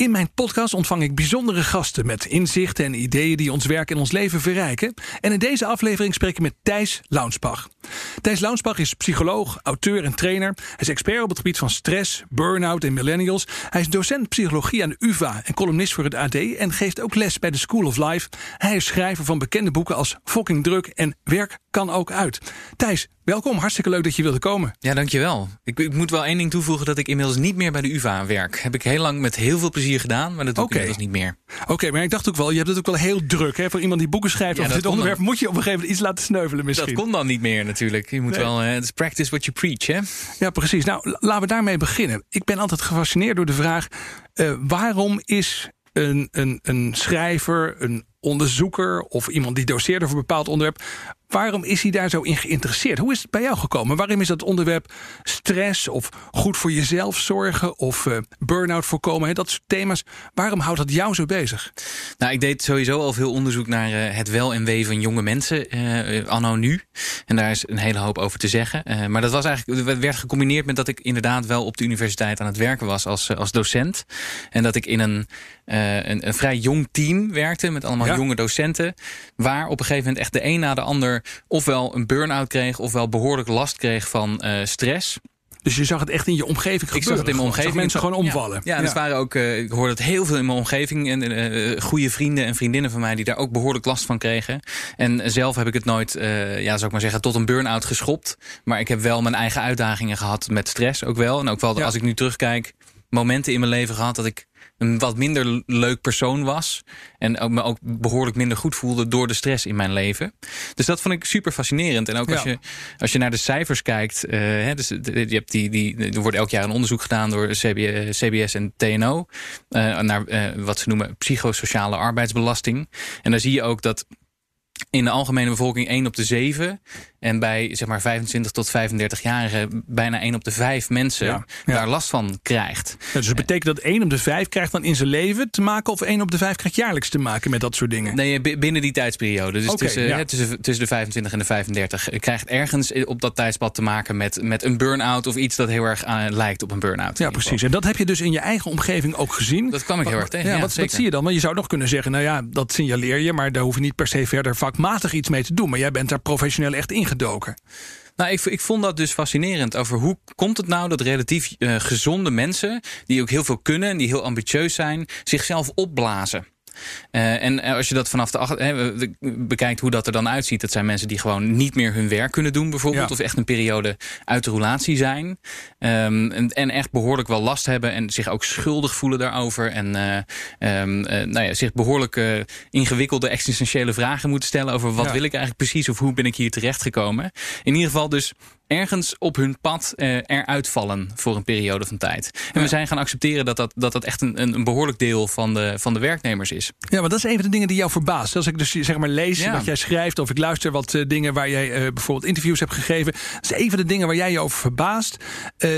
In mijn podcast ontvang ik bijzondere gasten met inzichten en ideeën die ons werk en ons leven verrijken. En in deze aflevering spreek ik met Thijs Launsbach. Thijs Launsbach is psycholoog, auteur en trainer. Hij is expert op het gebied van stress, burn-out en millennials. Hij is docent psychologie aan de UvA en columnist voor het AD en geeft ook les bij de School of Life. Hij is schrijver van bekende boeken als Fucking Druk en Werk kan ook uit. Thijs, welkom. Hartstikke leuk dat je wilde komen. Ja, dankjewel. Ik, ik moet wel één ding toevoegen dat ik inmiddels niet meer bij de UvA werk. Heb ik heel lang met heel veel plezier gedaan, maar dat doe ik Oké. inmiddels niet meer. Oké, maar ik dacht ook wel, je hebt het ook wel heel druk. Hè? Voor iemand die boeken schrijft Ja, over dit onderwerp... dan. moet je op een gegeven moment iets laten sneuvelen misschien. Dat kon dan niet meer natuurlijk. Je moet Nee. wel, eh, het is practice what you preach, hè? Ja, precies. Nou, la- laten we daarmee beginnen. Ik ben altijd gefascineerd door de vraag... eh, waarom is een, een, een schrijver, een onderzoeker... of iemand die doseert over een bepaald onderwerp... waarom is hij daar zo in geïnteresseerd? Hoe is het bij jou gekomen? Waarom is dat onderwerp stress of goed voor jezelf zorgen... of eh, burn-out voorkomen, hè, dat soort thema's... waarom houdt dat jou zo bezig? Nou, ik deed sowieso al veel onderzoek naar eh, het wel en wee van jonge mensen, eh, anno nu. En daar is een hele hoop over te zeggen. Maar dat was eigenlijk, werd gecombineerd met dat ik inderdaad wel op de universiteit aan het werken was als, als docent. En dat ik in een, een, een vrij jong team werkte met allemaal Ja. jonge docenten. Waar op een gegeven moment echt de een na de ander ofwel een burn-out kreeg, ofwel behoorlijk last kreeg van eh, stress. Dus je zag het echt in je omgeving gebeuren. Ik zag het in mijn omgeving. Zag mensen gewoon omvallen. Ja, waren ook. eh, ik hoorde het heel veel in mijn omgeving. En eh goede vrienden en vriendinnen van mij die daar ook behoorlijk last van kregen. En zelf heb ik het nooit, ja, zou ik maar zeggen, tot een burn-out geschopt. Maar ik heb wel mijn eigen uitdagingen gehad met stress ook wel. En ook wel Ja. als ik nu terugkijk, momenten in mijn leven gehad dat ik een wat minder leuk persoon was. En ook me ook behoorlijk minder goed voelde door de stress in mijn leven. Dus dat vond ik super fascinerend. En ook als, je, als je naar de cijfers kijkt. eh, hè, dus, de- je hebt die, die, er wordt elk jaar een onderzoek gedaan door CB, CBS en TNO. eh, naar eh, wat ze noemen psychosociale arbeidsbelasting. En daar zie je ook dat in de algemene bevolking 1 op de 7. En bij zeg maar 25 tot 35-jarigen bijna 1 op de 5 mensen Ja, ja. daar last van krijgt. Ja, dus dat betekent dat één op de vijf krijgt dan in zijn leven te maken... of één op de vijf krijgt jaarlijks te maken met dat soort dingen? Nee, binnen die tijdsperiode. Dus tussen, hè, tussen, tussen de 25 en de 35. Je krijgt ergens op dat tijdspad te maken met, met een burn-out of iets dat heel erg eh, lijkt op een burn-out. in Ja, precies. En dat heb je dus in je eigen omgeving ook gezien. Dat kwam ik heel erg tegen, Ja, wat, zie je dan? Want je zou nog kunnen zeggen, nou ja, dat signaleer je... maar daar hoef je niet per se verder vakmatig iets mee te doen. Maar jij bent daar professioneel echt Nou, ik, ik vond dat dus fascinerend. Over hoe komt het nou dat relatief eh, gezonde mensen, die ook heel veel kunnen en die heel ambitieus zijn, zichzelf opblazen. Eh, en als je dat vanaf de ach- hè, we- bekijkt hoe dat er dan uitziet, dat zijn mensen die gewoon niet meer hun werk kunnen doen, bijvoorbeeld, Ja. of echt een periode uit de roulatie zijn. Ehm, en, en echt behoorlijk wel last hebben en zich ook schuldig voelen daarover. En eh, ehm, eh, nou ja, zich behoorlijk eh, ingewikkelde existentiële vragen moeten stellen over wat Ja. wil ik eigenlijk precies of hoe ben ik hier terechtgekomen. In ieder geval dus ergens op hun pad eh, eruit vallen voor een periode van tijd. En we zijn gaan accepteren dat dat, dat, dat echt een, een behoorlijk deel van de, van de werknemers is. Ja, maar dat is een van de dingen die jou verbaast. Als ik dus zeg maar lees Ja. wat jij schrijft... of ik luister wat eh, dingen waar jij eh, bijvoorbeeld interviews hebt gegeven... dat is een van de dingen waar jij je over verbaast...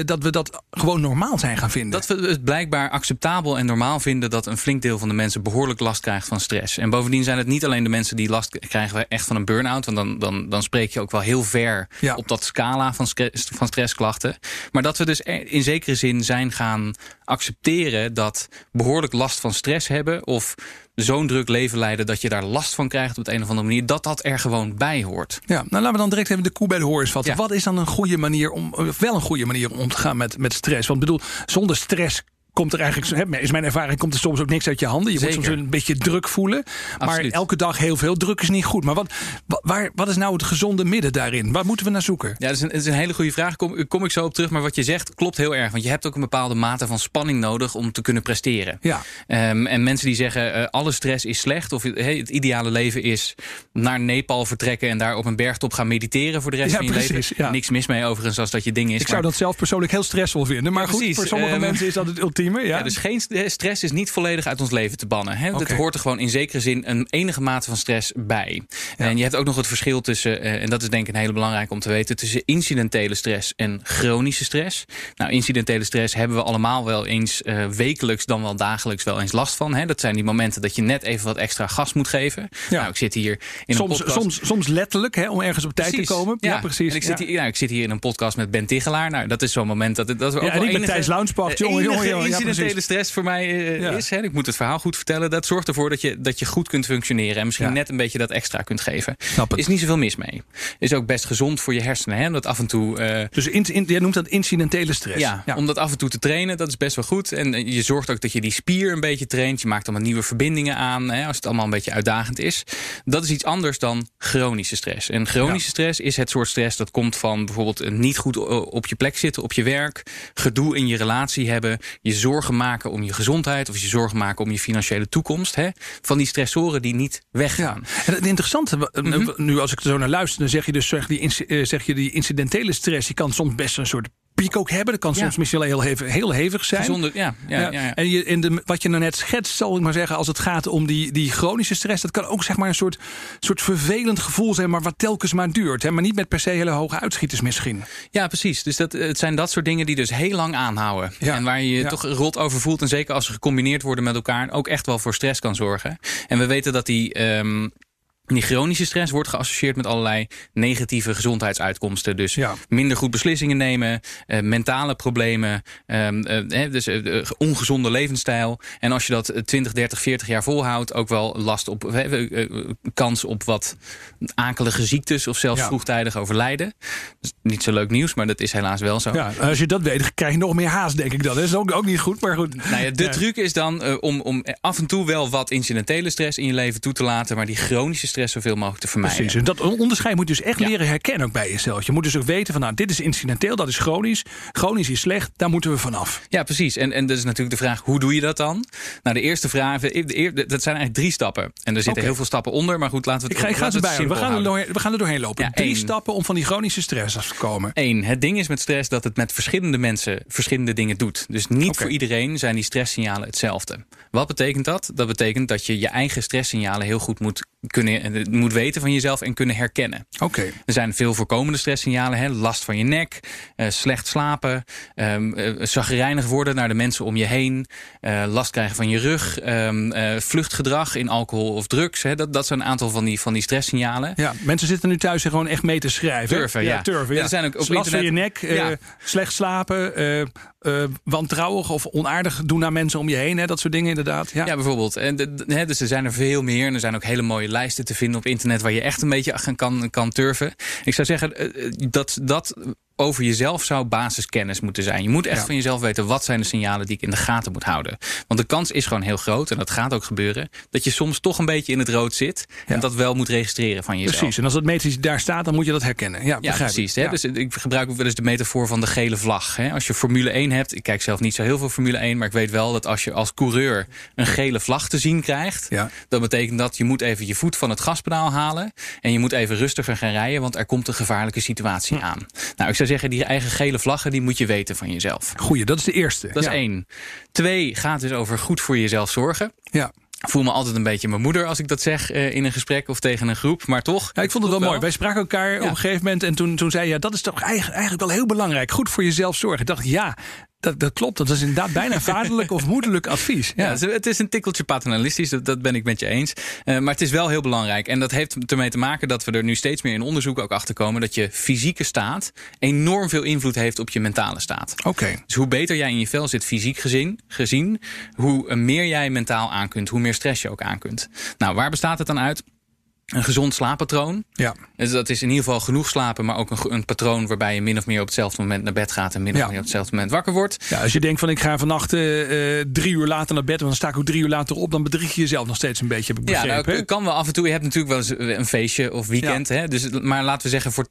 dat we dat gewoon normaal zijn gaan vinden. Dat we het blijkbaar acceptabel en normaal vinden dat een flink deel van de mensen behoorlijk last krijgt van stress. En bovendien zijn het niet alleen de mensen die last krijgen echt van een burn-out. Want dan, dan, dan spreek je ook wel heel ver Ja. op dat scala van, van stressklachten. Maar dat we dus er- in zekere zin zijn gaan accepteren dat behoorlijk last van stress hebben. Of zo'n druk leven leiden dat je daar last van krijgt op de een of andere manier. Dat dat er gewoon bij hoort. Ja, nou laten we dan direct even de koe bij de horens vatten. Ja. Wat is dan een goede manier om, of wel een goede manier om om te gaan met, met stress? Want ik bedoel, zonder stress komt er eigenlijk, is mijn ervaring, komt er soms ook niks uit je handen. Je moet Zeker. soms een beetje druk voelen. Maar Absoluut. elke dag heel veel druk is niet goed. Maar wat, wa- waar, wat is nou het gezonde midden daarin? Waar moeten we naar zoeken? Ja, dat is een, dat is een hele goede vraag. Kom, kom ik zo op terug. Maar wat je zegt klopt heel erg. Want je hebt ook een bepaalde mate van spanning nodig om te kunnen presteren. Ja. Ehm, en mensen die zeggen eh, alle stress is slecht. Of hey, het ideale leven is naar Nepal vertrekken en daar op een bergtop gaan mediteren voor de rest Ja, van je precies, leven. ja. Niks mis mee overigens als dat je ding is. Ik zou dat zelf persoonlijk heel stressvol vinden. Maar Ja, goed, voor sommige Ehm, mensen is dat het ultieme. Ja. dus geen stress is niet volledig uit ons leven te bannen. Hè? Het hoort er gewoon in zekere zin een enige mate van stress bij. En je hebt ook nog het verschil tussen, eh, en dat is denk ik een hele belangrijke om te weten, tussen incidentele stress en chronische stress. Nou, incidentele stress hebben we allemaal wel eens eh, wekelijks, dan wel dagelijks wel eens last van. Hè? Dat zijn die momenten dat je net even wat extra gas moet geven. Ja. Nou, ik zit hier in soms, een podcast. soms, soms letterlijk, hè, om ergens op tijd Precies. te komen. Ja, precies. En ik, zit hier, nou, ik zit hier in een podcast met Ben Tichelaar. Nou, dat is zo'n moment dat, dat we ook Ja, en wel ik ben Thijs Launsbach. eh, Jongen, jongen. Incidentele precies. stress voor mij eh, is. Hè. Ik moet het verhaal goed vertellen. Dat zorgt ervoor dat je, dat je goed kunt functioneren. En misschien net een beetje dat extra kunt geven. Is niet zoveel mis mee. Is ook best gezond voor je hersenen. Hè. Dat af en toe... eh, Dus in, in, jij noemt dat incidentele stress. ja, om dat af en toe te trainen, dat is best wel goed. En eh, je zorgt ook dat je die spier een beetje traint. Je maakt allemaal nieuwe verbindingen aan, hè, als het allemaal een beetje uitdagend is. Dat is iets anders dan chronische stress. En chronische stress is het soort stress dat komt van bijvoorbeeld niet goed op je plek zitten, op je werk, gedoe in je relatie hebben, je zorgen maken om je gezondheid of je zorgen maken om je financiële toekomst. Hè, van die stressoren die niet weggaan. En het interessante, Mhm. nu als ik er zo naar luister, dan zeg je dus zeg, die, eh, zeg je die incidentele stress, die kan soms best een soort piek ook hebben. Dat kan soms misschien wel heel hevig, heel hevig zijn. Ja, ja. En je, in de, wat je nou net schetst, zal ik maar zeggen, als het gaat om die, die chronische stress, dat kan ook zeg maar een soort, soort vervelend gevoel zijn, maar wat telkens maar duurt. Hè? Maar niet met per se hele hoge uitschieters misschien. Ja, precies. Dus dat, het zijn dat soort dingen die dus heel lang aanhouden. Ja. En waar je je Ja. toch rot over voelt. En zeker als ze gecombineerd worden met elkaar, ook echt wel voor stress kan zorgen. En we weten dat die. ehm, die chronische stress wordt geassocieerd met allerlei negatieve gezondheidsuitkomsten. Dus Ja. minder goed beslissingen nemen, eh, mentale problemen, ehm, eh, dus eh, ongezonde levensstijl. En als je dat eh, 20, 30, 40 jaar volhoudt, ook wel last op, kans op wat akelige ziektes of zelfs Ja. vroegtijdig overlijden. Dus niet zo leuk nieuws, maar dat is helaas wel zo. Ja, als je dat weet, krijg je nog meer haast, denk ik dan. Dat is ook, ook niet goed, maar goed. Nou ja, de truc is dan om, om af en toe wel wat incidentele stress in je leven toe te laten, maar die chronische stress zoveel mogelijk te vermijden. Precies. En dat onderscheid moet je dus echt Ja. leren herkennen ook bij jezelf. Je moet dus ook weten van nou, dit is incidenteel, dat is chronisch. Chronisch is slecht, daar moeten we vanaf. Ja, precies. En, en dat is natuurlijk de vraag, hoe doe je dat dan? Nou, de eerste vraag, dat zijn eigenlijk drie stappen. En er zitten heel veel stappen onder, maar goed, laten we Ik het ga, ik ga het bij. We gaan, er doorheen, we gaan er doorheen lopen. Ja, Drie één. stappen om van die chronische stress af te komen. Eén, het ding is met stress dat het met verschillende mensen verschillende dingen doet. Dus niet voor iedereen zijn die stresssignalen hetzelfde. Wat betekent dat? Dat betekent dat je je eigen stresssignalen heel goed moet, kunnen, eh, moet weten van jezelf en kunnen herkennen. Oké. Er zijn veel voorkomende stresssignalen. Hè? Last van je nek, eh, slecht slapen, zagrijnig worden naar de mensen om je heen, last krijgen van je rug, ehm, eh, vluchtgedrag in alcohol of drugs. Hè? Dat, dat zijn een aantal van die, van die stresssignalen. Ja, mensen zitten nu thuis en gewoon echt mee te schrijven. Turven, ja. turven, Ja, ja. er zijn ook op Last van je nek, slecht slapen, eh, wantrouwig of onaardig doen naar mensen om je heen. Hè, dat soort dingen inderdaad. Ja. Bijvoorbeeld. En hè, dus er zijn er veel meer. En er zijn ook hele mooie lijsten te vinden op internet waar je echt een beetje kan, kan turven. Ik zou zeggen eh, eh, dat dat over jezelf zou basiskennis moeten zijn. Je moet echt Ja. van jezelf weten wat zijn de signalen die ik in de gaten moet houden. Want de kans is gewoon heel groot, en dat gaat ook gebeuren, dat je soms toch een beetje in het rood zit. Ja. En dat wel moet registreren van jezelf. Precies. En als dat metertje daar staat, dan moet je dat herkennen. Ja, precies. Hè? Dus ik gebruik ook wel eens de metafoor van de gele vlag. Hè? Als je Formule 1 hebt, ik kijk zelf niet zo heel veel Formule 1, maar ik weet wel dat als je als coureur een gele vlag te zien krijgt, Ja. dat betekent dat je moet even je voet van het gaspedaal halen en je moet even rustiger gaan rijden, want er komt een gevaarlijke situatie Hm. aan. Nou, ik zou zeggen, die eigen gele vlaggen, die moet je weten van jezelf. Goeie, dat is de eerste. Dat ja. is één. Twee, gaat dus over goed voor jezelf zorgen. Ja. Voel me altijd een beetje mijn moeder als ik dat zeg eh, in een gesprek of tegen een groep, maar toch. Ja, ik vond het wel, mooi. Wij spraken elkaar op een gegeven moment en toen, toen zei je, ja, dat is toch eigenlijk, eigenlijk wel heel belangrijk. Goed voor jezelf zorgen. Ik dacht, ja, dat, dat klopt. Dat is inderdaad bijna vaderlijk of moederlijk advies. Ja, Ja. het is- een tikkeltje paternalistisch, dat, dat ben ik met je eens. Eh, maar het is wel heel belangrijk. En dat heeft ermee te maken dat we er nu steeds meer in onderzoek ook achter komen dat je fysieke staat enorm veel invloed heeft op je mentale staat. Oké. Dus hoe beter jij in je vel zit fysiek gezien, gezien, hoe meer jij mentaal aan kunt, hoe meer stress je ook aan kunt. Nou, waar bestaat het dan uit? Een gezond slaappatroon. Ja. Dus dat is in ieder geval genoeg slapen, maar ook een, een patroon waarbij je min of meer op hetzelfde moment naar bed gaat en min of Ja. meer op hetzelfde moment wakker wordt. ja, als je denkt van ik ga vannacht eh, eh, drie uur later naar bed, want dan sta ik ook drie uur later op, dan bedrieg je jezelf nog steeds een beetje, heb ik Ja, nou, kan wel af en toe. Je hebt natuurlijk wel eens een feestje of weekend. Hè? Dus, maar laten we zeggen voor 80%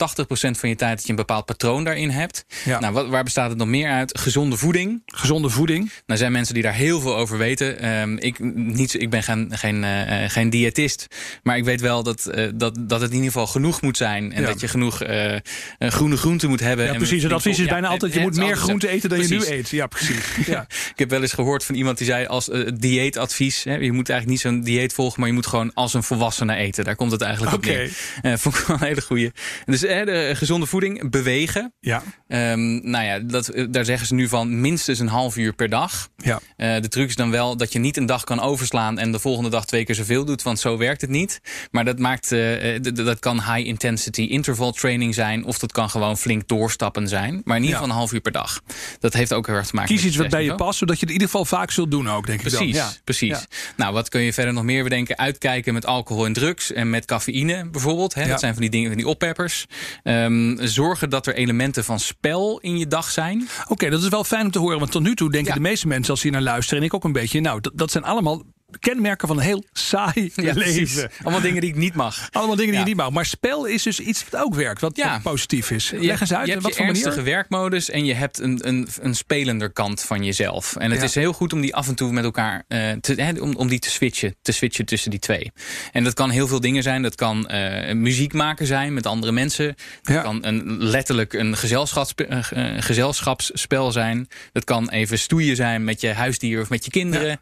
van je tijd dat je een bepaald patroon daarin hebt. Ja. Nou, wat, waar bestaat het nog meer uit? Gezonde voeding. Gezonde voeding. Nou, er zijn mensen die daar heel veel over weten. Ehm, ik, niet, zo- ik ben geen, geen, eh, eh, geen diëtist. Maar ik weet wel dat dat, uh, dat, dat het in ieder geval genoeg moet zijn. En Ja. dat je genoeg uh, groene groenten moet hebben. Ja, en precies. Het advies is op- bijna ja, altijd: je moet meer groente eten dan je nu eet. Ja, precies. Ja. Ik heb wel eens gehoord van iemand die zei als uh, dieetadvies. Hè, je moet eigenlijk niet zo'n dieet volgen, maar je moet gewoon als een volwassene eten. Daar komt het eigenlijk op Oké. neer. Eh, vond ik wel een hele goeie. Dus eh, de gezonde voeding, bewegen. Ja. Ehm, nou ja, dat, eh, daar zeggen ze nu van minstens een half uur per dag. Ja. Eh, de truc is dan wel dat je niet een dag kan overslaan en de volgende dag twee keer zoveel doet, want zo werkt het niet. Maar dat maakt, eh, eh, dat kan high intensity interval training zijn, of dat kan gewoon flink doorstappen zijn. Maar in ieder Ja. geval een half uur per dag. Dat heeft ook heel erg te maken Kies met iets wat bij je past, zodat je het in ieder geval vaak zult doen ook, denk ik Precies, dan. Ja. precies. Ja. Nou, wat kun je verder nog meer bedenken? Uitkijken met alcohol en drugs en met cafeïne bijvoorbeeld. Hè? Dat zijn van die dingen, van die oppeppers. Ehm, zorgen dat er elementen van spel in je dag zijn. Oké, dat is wel fijn om te horen. Want tot nu toe denken de meeste mensen, als ze hier naar luisteren, en ik ook een beetje, nou, dat, dat zijn allemaal kenmerken van een heel saai leven. Allemaal dingen die ik niet mag. Allemaal dingen die Ja. je niet mag. Maar spel is dus iets wat ook werkt, wat, Ja. positief is. Leg eens uit, je hebt wat je voor manier? ernstige werkmodus en je hebt een, een, een spelender kant van jezelf. En het is heel goed om die af en toe met elkaar eh, te, om, om die te switchen, te switchen tussen die twee. En dat kan heel veel dingen zijn. Dat kan eh, muziek maken zijn met andere mensen. Dat kan een, letterlijk een eh, eh, gezelschapsspel zijn. Dat kan even stoeien zijn met je huisdier of met je kinderen.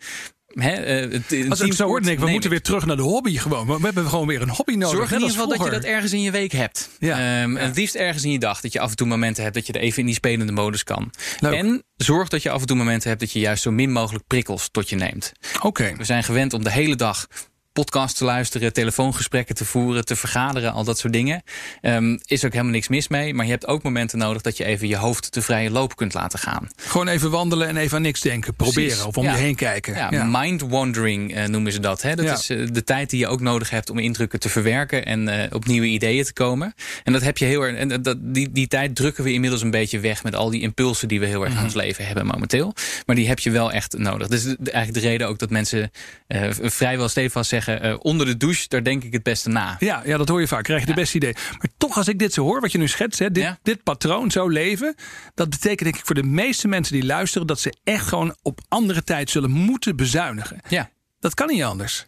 Hè, eh, het- Als ik zo teamsport, hoor, denk ik, we moeten weer terug naar de hobby gewoon. We hebben gewoon weer een hobby nodig. Zorg in ieder geval dat je dat ergens in je week hebt. Ja. Ehm, Ja. en Het liefst ergens in je dag. Dat je af en toe momenten hebt dat je er even in die spelende modus kan. Leuk. En zorg dat je af en toe momenten hebt dat je juist zo min mogelijk prikkels tot je neemt. Oké. We zijn gewend om de hele dag podcast te luisteren, telefoongesprekken te voeren, te vergaderen, al dat soort dingen. Ehm, is ook helemaal niks mis mee. Maar je hebt ook momenten nodig dat je even je hoofd te vrije loop kunt laten gaan. Gewoon even wandelen en even aan niks denken. Proberen Precies. of om Ja. je heen kijken. Ja, Ja. mind wandering eh, noemen ze dat. Hè? Dat is eh, de tijd die je ook nodig hebt om indrukken te verwerken en eh, op nieuwe ideeën te komen. En dat heb je heel erg. En dat, die, die tijd drukken we inmiddels een beetje weg met al die impulsen die we heel erg in ons leven hebben momenteel. Maar die heb je wel echt nodig. Dus de- eigenlijk de reden ook dat mensen vrijwel stevast zeggen: eh, onder de douche, daar denk ik het beste na. Ja, ja, dat hoor je vaak. Krijg je de beste idee. Maar toch, als ik dit zo hoor, wat je nu schetst, hè, dit, Ja. dit patroon, zo leven. Dat betekent denk ik voor de meeste mensen die luisteren. dat ze echt gewoon op andere tijd zullen moeten bezuinigen. Ja. Dat kan niet anders.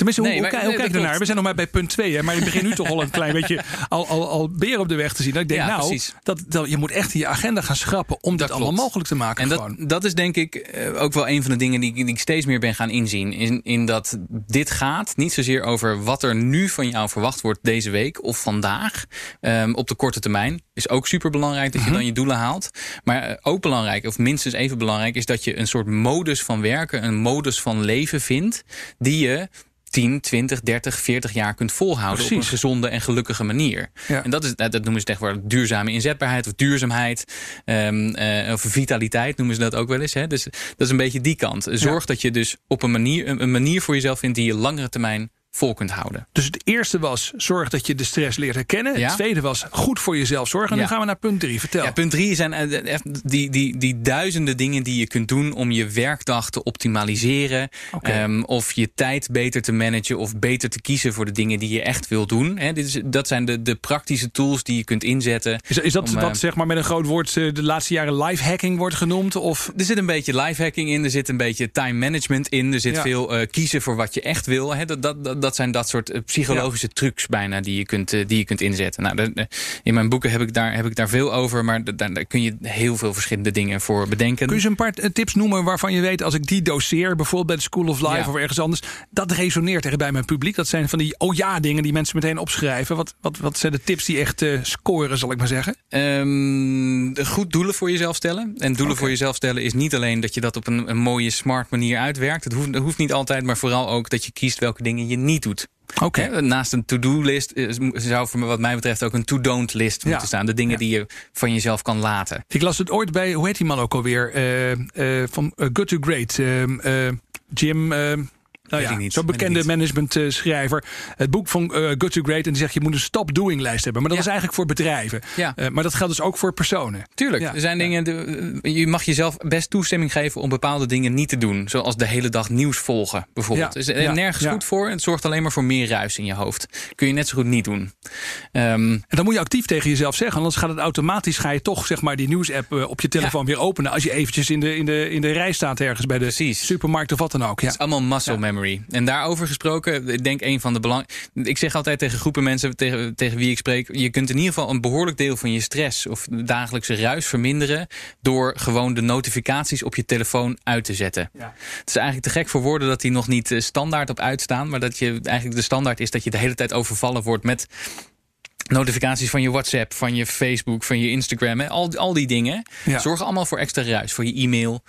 Tenminste, hoe, Nee, hoe, maar- kijk- hoe nee, kijk je ernaar? We zijn nog maar bij punt 2. Maar ik begin nu toch al een klein beetje al, al, al beer op de weg te zien. Dat ik denk, Ja, nou, dat, dat, je moet echt in je agenda gaan schrappen. om Dat allemaal mogelijk te maken. En gewoon. dat, dat is denk ik eh, ook wel een van de dingen die, ik- die ik steeds meer ben gaan inzien. In, in dat dit gaat niet zozeer over wat er nu van jou verwacht wordt deze week of vandaag. ehm, op de korte termijn. Is ook super belangrijk dat je dan je doelen haalt. Maar eh, ook belangrijk, of minstens even belangrijk, is dat je een soort modus van werken, een modus van leven vindt. die je 10, 20, 30, 40 jaar kunt volhouden op een gezonde en gelukkige manier. Ja. En dat, is, dat noemen ze tegenwoordig duurzame inzetbaarheid of duurzaamheid. ehm, eh, of vitaliteit noemen ze dat ook wel eens. Hè? Dus dat is een beetje die kant. Zorg dat je dus op een manier, een manier voor jezelf vindt die je langere termijn vol kunt houden. Dus het eerste was zorg dat je de stress leert herkennen. Ja. Het tweede was goed voor jezelf zorgen. En Ja. nu gaan we naar punt 3. Vertel. Ja, punt drie zijn eh, echt die, die, die duizenden dingen die je kunt doen om je werkdag te optimaliseren. Ehm, of je tijd beter te managen of beter te kiezen voor de dingen die je echt wil doen. Dit is, dat zijn de, de praktische tools die je kunt inzetten. Is, is dat om, eh, wat zeg maar met een groot woord eh, de laatste jaren life hacking wordt genoemd? Of Er zit een beetje lifehacking in, er zit een beetje time management in, er zit veel kiezen voor wat je echt wil. Dat, dat, dat zijn dat soort eh, psychologische trucs bijna die je kunt, eh, die je kunt inzetten. Nou, de- in mijn boeken heb ik daar, heb ik daar veel over, maar da- daar, daar kun je heel veel verschillende dingen voor bedenken. kun je een paar eh, tips noemen waarvan je weet als ik die doseer, bijvoorbeeld bij de School of Life Ja. of ergens anders, dat resoneert echt bij mijn publiek. Dat zijn van die oh ja dingen die mensen meteen opschrijven. Wat, wat, wat zijn de tips die echt eh, scoren, zal ik maar zeggen? Ehm, goed doelen voor jezelf stellen. En doelen voor jezelf stellen is niet alleen dat je dat op een, een mooie, smart manier uitwerkt. Het hoeft, het hoeft niet altijd, maar vooral ook dat je kiest welke dingen je niet doet. Oké. Naast een to-do-list is- zou voor me wat mij betreft ook een to-don't-list Ja. moeten staan. De dingen Ja. die je van jezelf kan laten. Ik las het ooit bij, hoe heet die man ook alweer? Eh, eh, van eh, Good to Great. Ehm, eh, Jim. Nou ja, zo'n bekende management-schrijver. Het boek van eh, Good to Great. En die zegt je moet een stop-doing-lijst hebben. Maar dat Ja. is eigenlijk voor bedrijven. Ja. Eh, maar dat geldt dus ook voor personen. Tuurlijk, Ja, er zijn dingen. de- je mag jezelf best toestemming geven om bepaalde dingen niet te doen. Zoals de hele dag nieuws volgen, bijvoorbeeld. Is er nergens goed voor. Het zorgt alleen maar voor meer ruis in je hoofd. Kun je net zo goed niet doen. Ehm, En dan moet je actief tegen jezelf zeggen. Anders gaat het automatisch. Ga je toch zeg maar, die nieuws-app eh, op je telefoon weer openen. Als je eventjes in de, in, de, in de rij staat ergens bij de Precies. supermarkt of wat dan ook. Ja. Het is allemaal muscle memory. Memory. En daarover gesproken, ik denk een van de belang. Ik zeg altijd tegen groepen mensen tegen, tegen wie ik spreek: je kunt in ieder geval een behoorlijk deel van je stress of dagelijkse ruis verminderen. door gewoon de notificaties op je telefoon uit te zetten. Ja. Het is eigenlijk te gek voor woorden dat die nog niet eh, standaard op uitstaan. maar dat je eigenlijk de standaard is dat je de hele tijd overvallen wordt met notificaties van je WhatsApp, van je Facebook, van je Instagram. Hè? Al, al die dingen zorgen allemaal voor extra ruis. Voor je e-mail,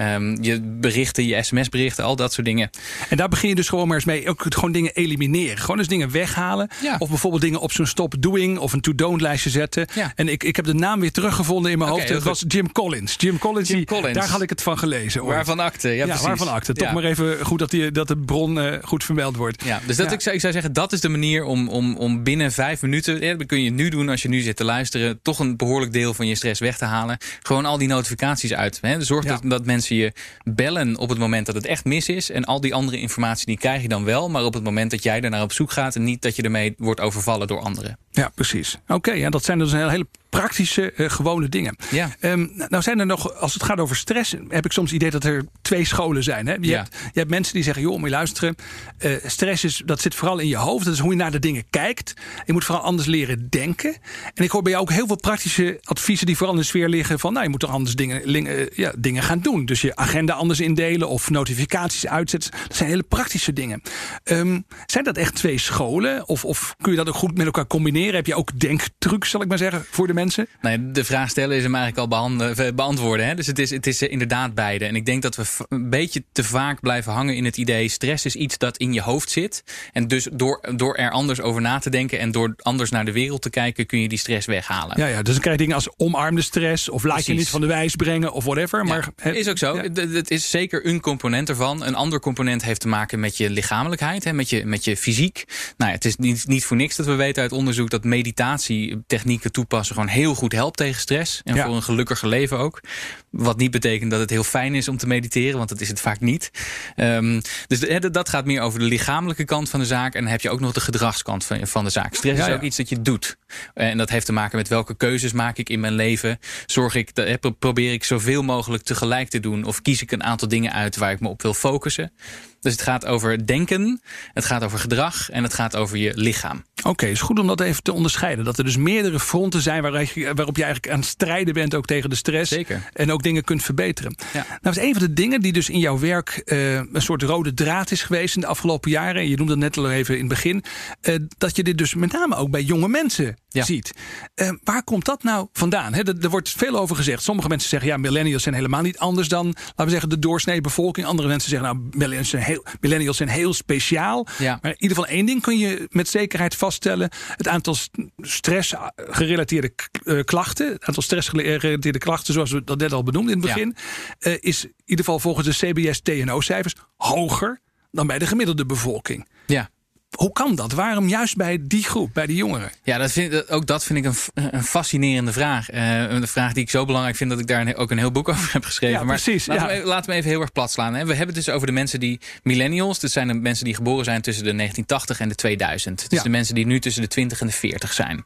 Um, je berichten, je sms-berichten, al dat soort dingen. En daar begin je dus gewoon maar eens mee. Ook gewoon dingen elimineren. Gewoon eens dingen weghalen. Ja. Of bijvoorbeeld dingen op zo'n stop-doing of een to-don't lijstje zetten. Ja. En ik, ik heb de naam weer teruggevonden in mijn hoofd. Dat was Jim Collins. Jim Collins, Jim Collins. daar had ik het van gelezen. Waarvan akte? Ja, ja waarvan akte. Toch maar even goed dat, die, dat de bron uh, goed vermeld wordt. Ja, dus dat Ik, zou, ik zou zeggen, dat is de manier om, om, om binnen vijf minuten... Dat kun je nu doen als je nu zit te luisteren... toch een behoorlijk deel van je stress weg te halen. Gewoon al die notificaties uit. Hè. Zorg dat, dat mensen je bellen op het moment dat het echt mis is. En al die andere informatie die krijg je dan wel. Maar op het moment dat jij er naar op zoek gaat. En niet dat je ermee wordt overvallen door anderen. Ja, precies. Oké, ja, dat zijn dus een hele praktische, uh, gewone dingen. Ja. Um, nou zijn er nog, als het gaat over stress, heb ik soms het idee dat er twee scholen zijn. Hè? Je, ja. hebt, je hebt mensen die zeggen, joh, moet je luisteren. Uh, stress is, dat zit vooral in je hoofd. Dat is hoe je naar de dingen kijkt. Je moet vooral anders leren denken. En ik hoor bij jou ook heel veel praktische adviezen die vooral in de sfeer liggen van, nou, je moet toch anders dingen, uh, ja, dingen gaan doen. Dus je agenda anders indelen of notificaties uitzetten. Dat zijn hele praktische dingen. Um, zijn dat echt twee scholen? Of, of kun je dat ook goed met elkaar combineren? Heb je ook denktrucs, zal ik maar zeggen, voor de mensen? Nee, de vraag stellen is hem eigenlijk al eh, beantwoorden. Hè? Dus het is, het is eh, inderdaad beide. En ik denk dat we een beetje te vaak blijven hangen in het idee... stress is iets dat in je hoofd zit. En dus door, door er anders over na te denken... en door anders naar de wereld te kijken... kun je die stress weghalen. Ja, ja dus dan krijg je dingen als omarmde stress... of laat je niet van de wijs brengen of whatever. Maar, is ook zo. Het is zeker een component ervan. Een ander component heeft te maken met je lichamelijkheid. Hè, met, je, met je fysiek. Nou, het is niet, niet voor niks dat we weten uit onderzoek... dat meditatietechnieken toepassen gewoon heel goed helpt tegen stress. En voor een gelukkiger leven ook. Wat niet betekent dat het heel fijn is om te mediteren, want dat is het vaak niet. Um, dus dat gaat meer over de lichamelijke kant van de zaak. En dan heb je ook nog de gedragskant van, van de zaak. Stress is ook iets dat je doet. En dat heeft te maken met welke keuzes maak ik in mijn leven. Zorg ik, probeer ik zoveel mogelijk tegelijk te doen. Of kies ik een aantal dingen uit waar ik me op wil focussen. Dus het gaat over denken, het gaat over gedrag en het gaat over je lichaam. Oké, okay, is goed om dat even te onderscheiden. Dat er dus meerdere fronten zijn waarop je, waarop je eigenlijk aan het strijden bent ook tegen de stress. Zeker. En ook dingen kunt verbeteren. Ja. Nou is een van de dingen die dus in jouw werk uh, een soort rode draad is geweest in de afgelopen jaren. Je noemde het net al even in het begin. Uh, dat je dit dus met name ook bij jonge mensen ja. ziet. Uh, waar komt dat nou vandaan? He, er, er, wordt veel over gezegd. Sommige mensen zeggen ja, millennials zijn helemaal niet anders dan, laten we zeggen, de doorsnee bevolking. Andere mensen zeggen nou, millennials zijn heel, millennials zijn heel speciaal. Ja. Maar in ieder geval één ding kun je met zekerheid vaststellen. Het aantal stressgerelateerde klachten, het aantal stressgerelateerde klachten, zoals we dat net al benoemd in het begin, ja. uh, is in ieder geval volgens de CBS TNO-cijfers hoger dan bij de gemiddelde bevolking. Ja. Hoe kan dat? Waarom juist bij die groep, bij die jongeren? Ja, dat vind, ook dat vind ik een, een fascinerende vraag. Uh, een vraag die ik zo belangrijk vind dat ik daar ook een heel boek over heb geschreven. Ja, maar precies. Laten, ja. we, laten we even heel erg plat slaan. Hè. We hebben het dus over de mensen die millennials. Dat zijn de mensen die geboren zijn tussen de 1980 en de 2000. Dus ja. de mensen die nu tussen de 20 en de 40 zijn.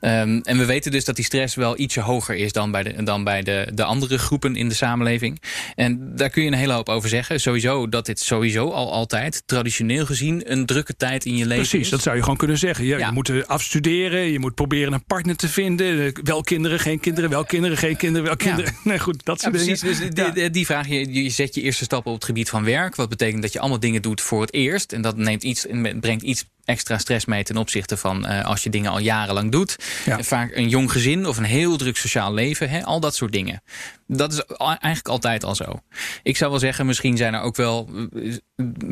Um, en we weten dus dat die stress wel ietsje hoger is dan bij, de, dan bij de, de andere groepen in de samenleving. En daar kun je een hele hoop over zeggen. Sowieso dat dit sowieso al altijd traditioneel gezien een drukke tijd in je leven Precies, dat zou je gewoon kunnen zeggen. Je, ja. je moet eh, afstuderen, je moet proberen een partner te vinden. Eh, wel kinderen, geen kinderen, wel kinderen, geen kinderen, wel kinderen. Nee, goed, dat soort precies. dingen. Dus die, die, vraag, je, je zet je eerste stappen op het gebied van werk. Wat betekent dat je allemaal dingen doet voor het eerst. En dat neemt iets, brengt iets extra stress mee ten opzichte van uh, als je dingen al jarenlang doet. Ja. Vaak een jong gezin of een heel druk sociaal leven. Hè, al dat soort dingen. Dat is eigenlijk altijd al zo. Ik zou wel zeggen, misschien zijn er ook wel eh,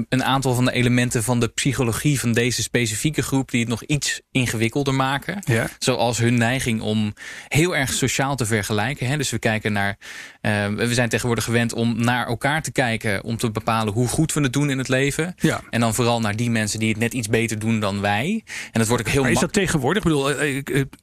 een aantal van de elementen van de psychologie van deze specifieke groep die het nog iets ingewikkelder maken. Ja. Zoals hun neiging om heel erg sociaal te vergelijken. Hè. Dus we kijken naar. Uh, we zijn tegenwoordig gewend om naar elkaar te kijken om te bepalen hoe goed we het doen in het leven. Ja. En dan vooral naar die mensen die het net iets beter doen dan wij. En dat wordt ook heel maar is dat tegenwoordig? Ik bedoel,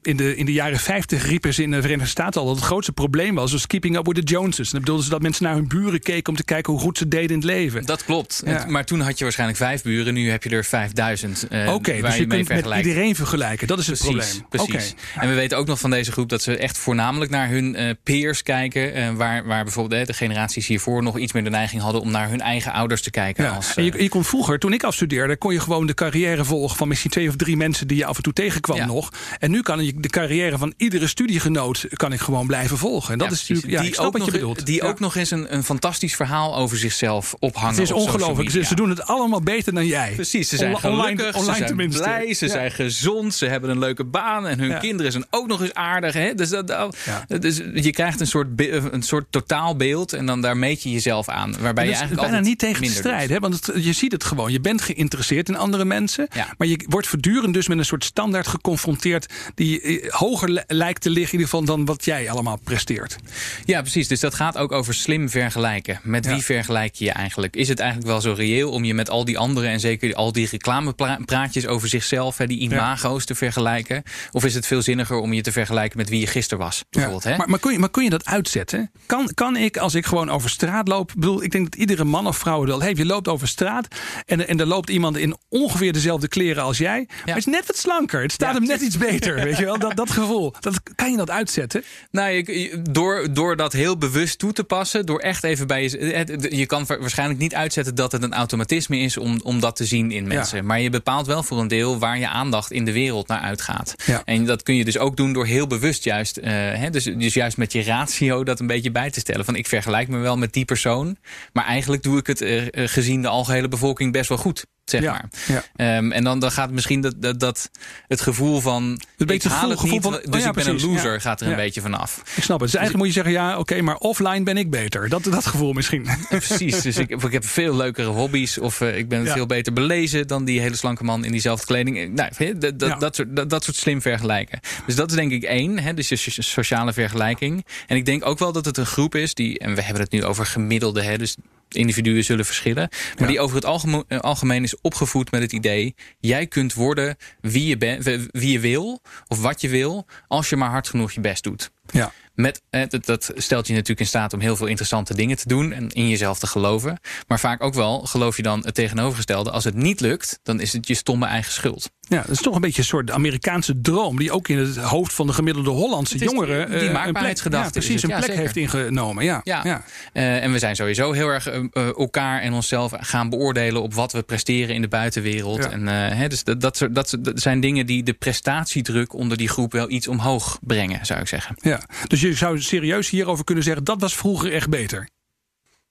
in de, in de jaren 50 riepen ze in de Verenigde Staten al dat het grootste probleem was. Dus keeping up with the Joneses. En dan bedoelden ze dat mensen naar hun buren keken om te kijken hoe goed ze deden in het leven. Dat klopt. Ja. Maar toen had je waarschijnlijk vijf buren, nu heb je er 5000. 5000 uh, Oké, dus je, kunt met iedereen vergelijken. Dat is het probleem. Precies. En we weten ook nog van deze groep dat ze echt voornamelijk naar hun uh, peers kijken. Uh, waar, waar bijvoorbeeld de generaties hiervoor nog iets meer de neiging hadden om naar hun eigen ouders te kijken. Ja. Als, en je, je kon vroeger, toen ik afstudeerde, kon je gewoon de carrière volgen van misschien twee of drie mensen die je af en toe tegenkwam nog. En nu kan ik de carrière van iedere studiegenoot kan ik gewoon blijven volgen. En dat is natuurlijk, die ook wat je bedoelt. Die ook nog eens een, een fantastisch verhaal over zichzelf ophangen. Het is ongelooflijk. Ze, ze, doen het allemaal beter dan jij. Precies, ze zijn gelukkig, online, ze zijn blij, ze zijn gezond, ze hebben een leuke baan en hun kinderen zijn ook nog eens aardig. Hè? Dus, dat, dus je krijgt een soort, een soort totaalbeeld en dan daar meet je jezelf aan. Waarbij je eigenlijk bijna niet tegen te strijden. Hè? Want het, je ziet het gewoon. Je bent geïnteresseerd in andere mensen. Maar je wordt voortdurend dus met een soort standaard geconfronteerd die eh, hoger lijkt te liggen in ieder geval dan wat jij allemaal presteert. Ja, precies. Dus dat gaat ook over slim vergelijken. Met wie vergelijk je je eigenlijk? Is het eigenlijk wel zo reëel om je met al die anderen en zeker al die reclamepraatjes over zichzelf, hè, die imago's te vergelijken? Of is het veel zinniger om je te vergelijken met wie je gisteren was? Bijvoorbeeld, hè? Maar, maar, kun je, maar kun je dat uitzetten? Kan, kan ik, als ik gewoon over straat loop, bedoel, ik denk dat iedere man of vrouw wel heeft. Je loopt over straat en, en er loopt iemand in ongeveer dezelfde kleren als jij. Maar het is net wat slanker. Het staat hem net iets beter. Weet je wel? Dat, dat gevoel. Dat, kan je dat uitzetten? Nou, je, door, door dat heel bewust toe te passen, door echt even bij je. Je kan waarschijnlijk niet uitzetten dat het een automatisme is om, om dat te zien in mensen. Maar je bepaalt wel voor een deel waar je aandacht in de wereld naar uitgaat. Ja. En dat kun je dus ook doen door heel bewust juist. Uh, hè, dus, dus juist met je ratio dat een beetje bij te stellen. Van ik vergelijk me wel met die persoon. Maar eigenlijk doe ik het uh, gezien de algehele bevolking best wel goed zeg ja, maar. Ja. Um, en dan, dan gaat misschien dat, dat, dat het gevoel van een beetje ik haal het niet, van, dus oh ja, ik ben precies, een loser, gaat er een beetje vanaf. Ik snap het. Dus eigenlijk moet je zeggen, ja, oké, maar offline ben ik beter. Dat, dat gevoel misschien. Precies. Dus ik, ik heb veel leukere hobby's of uh, ik ben veel beter belezen dan die hele slanke man in diezelfde kleding. Nou, dat, dat, dat, soort, dat, dat soort slim vergelijken. Dus dat is denk ik één, hè, dus je sociale vergelijking. En ik denk ook wel dat het een groep is die, en we hebben het nu over gemiddelde, hè, dus individuen zullen verschillen. Maar die over het algemeen, eh, algemeen is opgevoed met het idee: jij kunt worden wie je, bent, wie je wil of wat je wil, als je maar hard genoeg je best doet. Ja. Met, eh, dat, dat stelt je natuurlijk in staat om heel veel interessante dingen te doen en in jezelf te geloven. Maar vaak ook wel geloof je dan het tegenovergestelde. Als het niet lukt, dan is het je stomme eigen schuld. Ja, dat is toch een beetje een soort Amerikaanse droom. die ook in het hoofd van de gemiddelde Hollandse jongeren. Die, die maakbaarheidsgedachte. Ja, precies, een plek heeft ingenomen. Ja, ja. ja. Uh, en we zijn sowieso heel erg uh, elkaar en onszelf gaan beoordelen. op wat we presteren in de buitenwereld. En, hè, dus dat, dat, dat, dat, zijn dingen die de prestatiedruk onder die groep wel iets omhoog brengen, zou ik zeggen. Ja, dus je zou serieus hierover kunnen zeggen. dat was vroeger echt beter.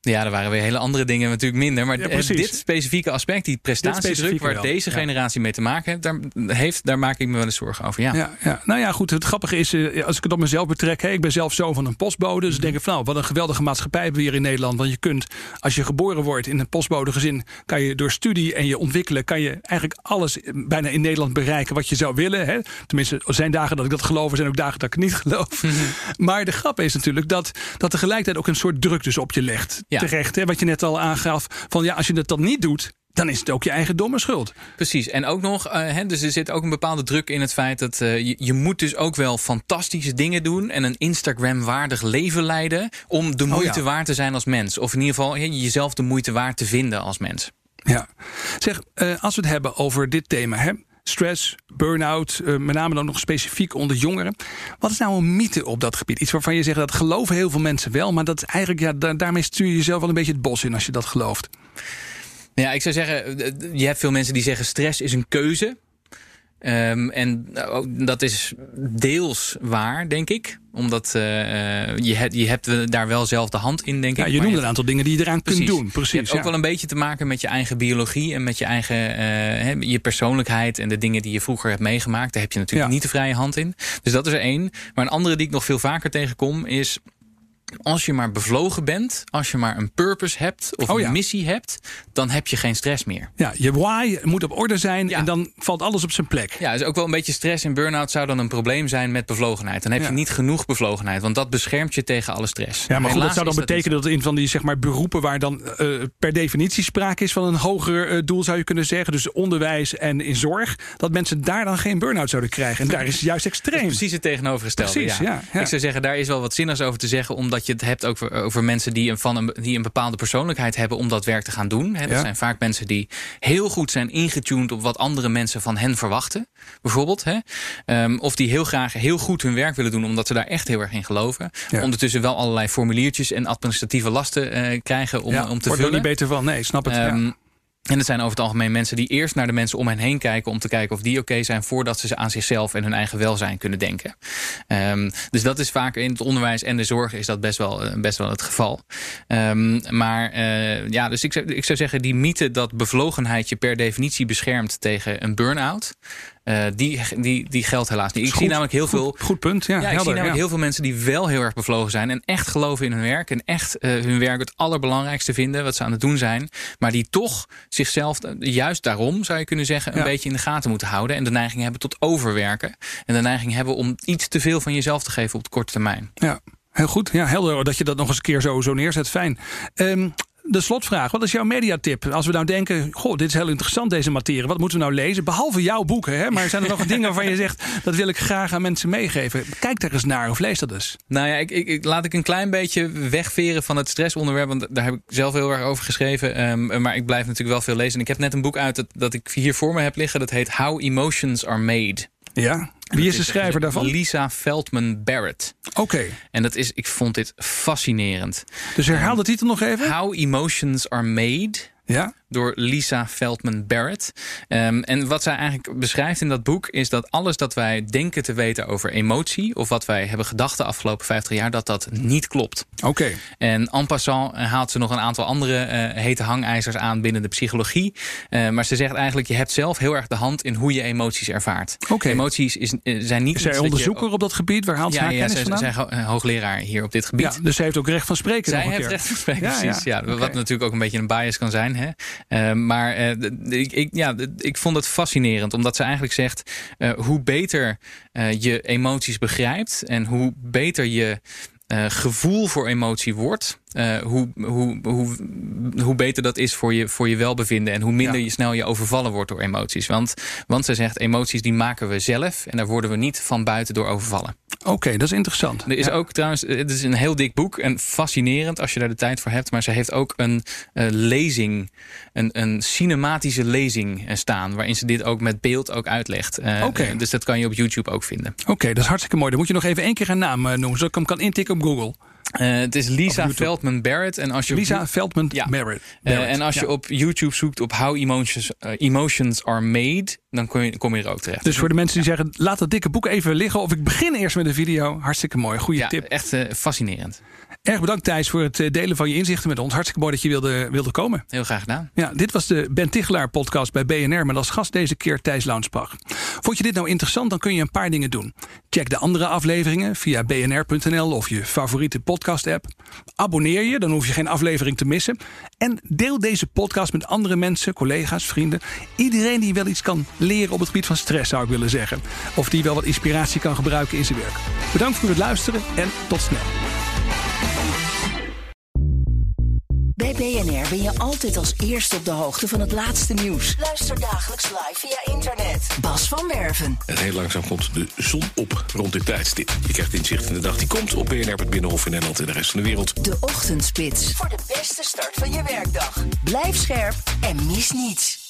Ja, er waren weer hele andere dingen natuurlijk minder. Maar dit specifieke aspect, die prestatiedruk... waar deze generatie mee te maken heeft daar, heeft, daar maak ik me wel eens zorgen over. Ja. Ja, ja. Nou ja, goed. Het grappige is, eh, als ik het op mezelf betrek... Hè, ik ben zelf zoon van een postbode. Dus ik denk van, nou, wat een geweldige maatschappij hebben we hier in Nederland. Want je kunt, als je geboren wordt in een postbodegezin... kan je door studie en je ontwikkelen... kan je eigenlijk alles bijna in Nederland bereiken wat je zou willen. Hè. Tenminste, er zijn dagen dat ik dat geloof. Er zijn ook dagen dat ik het niet geloof. Mhm. Maar de grap is natuurlijk dat, dat tegelijkertijd ook een soort druk dus op je legt terecht. Hè, wat je net al aangaf. Van ja, als je het dan niet doet, dan is het ook je eigen domme schuld. Precies. En ook nog, uh, dus er zit ook een bepaalde druk in het feit dat uh, je, je, moet dus ook wel fantastische dingen doen en een Instagram-waardig leven leiden om de oh moeite waard te zijn als mens. Of in ieder geval jezelf de moeite waard te vinden als mens. Ja. Zeg, uh, als we het hebben over dit thema, hè, stress, burn-out, uh, met name dan nog specifiek onder jongeren. Wat is nou een mythe op dat gebied? Iets waarvan je zegt dat geloven heel veel mensen wel, maar dat eigenlijk, ja, daarmee stuur je jezelf wel een beetje het bos in als je dat gelooft. Ja, ik zou zeggen, je hebt veel mensen die zeggen stress is een keuze. Um, en nou, dat is deels waar, denk ik. Omdat uh, je, hebt, je hebt daar wel zelf de hand in, denk ja, ik. Je noemt een aantal dingen die je eraan kunt doen. Precies, je hebt ook wel een beetje te maken met je eigen biologie... en met je eigen uh, je persoonlijkheid en de dingen die je vroeger hebt meegemaakt. Daar heb je natuurlijk niet de vrije hand in. Dus dat is er één. Maar een andere die ik nog veel vaker tegenkom is als je maar bevlogen bent, als je maar een purpose hebt of oh een missie hebt, dan heb je geen stress meer. Ja, je why moet op orde zijn en dan valt alles op zijn plek. Ja, dus ook wel een beetje stress en burn-out zou dan een probleem zijn met bevlogenheid. Dan heb je niet genoeg bevlogenheid, want dat beschermt je tegen alle stress. Ja, maar goed, dat zou dan betekenen dat, in van die zeg maar, beroepen waar dan uh, per definitie sprake is van een hoger uh, doel, zou je kunnen zeggen, dus onderwijs en in zorg, dat mensen daar dan geen burn-out zouden krijgen. En daar is het juist extreem. precies het tegenovergestelde. Precies, ja. ja. Ik zou zeggen, daar is wel wat zinnigs over te zeggen, omdat omdat je het hebt over, over mensen die een, van een, die een bepaalde persoonlijkheid hebben om dat werk te gaan doen. Hè. Dat zijn vaak mensen die heel goed zijn ingetuned op wat andere mensen van hen verwachten. Bijvoorbeeld. Hè. Um, of die heel graag heel goed hun werk willen doen, omdat ze daar echt heel erg in geloven. Ondertussen wel allerlei formuliertjes en administratieve lasten uh, krijgen om, om te Wordt vullen. er niet beter van. Nee, snap het. Um, en het zijn over het algemeen mensen die eerst naar de mensen om hen heen kijken... om te kijken of die oké zijn... voordat ze aan zichzelf en hun eigen welzijn kunnen denken. Um, dus dat is vaak in het onderwijs en de zorg... is dat best wel, eh, best wel het geval. Um, maar uh, ja, dus ik zou, ik zou zeggen... die mythe dat bevlogenheid je per definitie beschermt... tegen een burn-out... Uh, die, die, die geldt helaas niet. Ik goed, zie namelijk heel goed, veel. Goed punt. Ja, ja ik helder, zie namelijk ja. heel veel mensen die wel heel erg bevlogen zijn. En echt geloven in hun werk. En echt uh, hun werk het allerbelangrijkste vinden. Wat ze aan het doen zijn. Maar die toch zichzelf, juist daarom zou je kunnen zeggen. een Ja. beetje in de gaten moeten houden. En de neiging hebben tot overwerken. En de neiging hebben om iets te veel van jezelf te geven op de korte termijn. Ja, heel goed. Ja, helder dat je dat nog eens een keer zo, zo neerzet. Fijn. Ehm, de slotvraag. Wat is jouw mediatip? Als we nou denken, goh, dit is heel interessant deze materie. Wat moeten we nou lezen? Behalve jouw boeken. Hè? Maar zijn er nog dingen waarvan je zegt, dat wil ik graag aan mensen meegeven? Kijk daar eens naar of lees dat eens. Nou ja, ik, ik, ik- laat ik een klein beetje wegveren van het stressonderwerp. Want daar heb ik zelf heel erg over geschreven. Ehm, maar ik blijf natuurlijk wel veel lezen. En ik heb net een boek uit dat, dat ik hier voor me heb liggen. Dat heet How Emotions Are Made. Ja. Wie is de schrijver daarvan? Oké. Lisa Feldman Barrett. En dat is, ik vond dit fascinerend. Dus herhaal de titel nog even. How Emotions Are Made. Ja. Door Lisa Feldman Barrett. Um, en wat zij eigenlijk beschrijft in dat boek is dat alles dat wij denken te weten over emotie, of wat wij hebben gedacht de afgelopen 50 jaar, dat dat niet klopt. Oké. En en passant haalt ze nog een aantal andere uh, hete hangijzers aan binnen de psychologie. Uh, maar ze zegt eigenlijk, je hebt zelf heel erg de hand in hoe je emoties ervaart. Oké. Emoties is, uh, zijn niet Is zij iets dat je- onderzoeker op dat gebied? Waar haalt ze ja, haar ja, kennis zij, vandaan? zij is ho- hoogleraar hier op dit gebied. ja, dus ze heeft ook recht van spreken. Zij heeft keer. recht van spreken, Ja, precies. Ja. Wat natuurlijk ook een beetje een bias kan zijn. Hè? Uh, maar d- ik, ik, ja, ik vond het fascinerend. Omdat ze eigenlijk zegt... Uh, hoe beter je emoties begrijpt... en hoe beter je uh, gevoel voor emotie wordt... Uh, hoe, hoe, hoe, hoe beter dat is voor je, voor je welbevinden... en hoe minder Ja. je snel je overvallen wordt door emoties. Want, want zij zegt, emoties die maken we zelf... en daar worden we niet van buiten door overvallen. Oké, dat is interessant. Er is Ja. ook trouwens, het is een heel dik boek en fascinerend als je daar de tijd voor hebt. Maar ze heeft ook een uh, lezing, een, een cinematische lezing eh, staan. Waarin ze dit ook met beeld ook uitlegt. Uh. Dus dat kan je op YouTube ook vinden. Oké, dat is hartstikke mooi. Dan moet je nog even één keer een naam eh, noemen, zodat ik hem kan intikken op Google. Uh, het is Op Lisa. Veldman Barrett. En als je op Lisa Veldman Ja. Barrett. Uh, Barrett. en als je op YouTube zoekt op How Emotions, uh, emotions Are Made, dan kom je, kom je er ook terecht. Dus voor de mensen die zeggen, laat dat dikke boek even liggen. Of ik begin eerst met een video. Hartstikke mooi. Goede ja, tip. echt uh, fascinerend. Erg bedankt Thijs voor het eh, delen van je inzichten met ons. Hartstikke mooi dat je wilde, wilde komen. Heel graag gedaan. Ja, dit was de Ben Tichelaar podcast bij BNR met als gast deze keer Thijs Launsbach. Vond je dit nou interessant, dan kun je een paar dingen doen. Check de andere afleveringen via bnr.nl of je favoriete podcast app. Abonneer je, dan hoef je geen aflevering te missen. En deel deze podcast met andere mensen, collega's, vrienden. Iedereen die wel iets kan leren op het gebied van stress zou ik willen zeggen. Of die wel wat inspiratie kan gebruiken in zijn werk. Bedankt voor het luisteren en tot snel. Bij BNR ben je altijd als eerste op de hoogte van het laatste nieuws. Luister dagelijks live via internet. Bas van Werven. En heel langzaam komt de zon op rond dit tijdstip. Je krijgt inzicht in de dag die komt op BNR, het Binnenhof in Nederland en de rest van de wereld. De Ochtendspits. Voor de beste start van je werkdag. Blijf scherp en mis niets.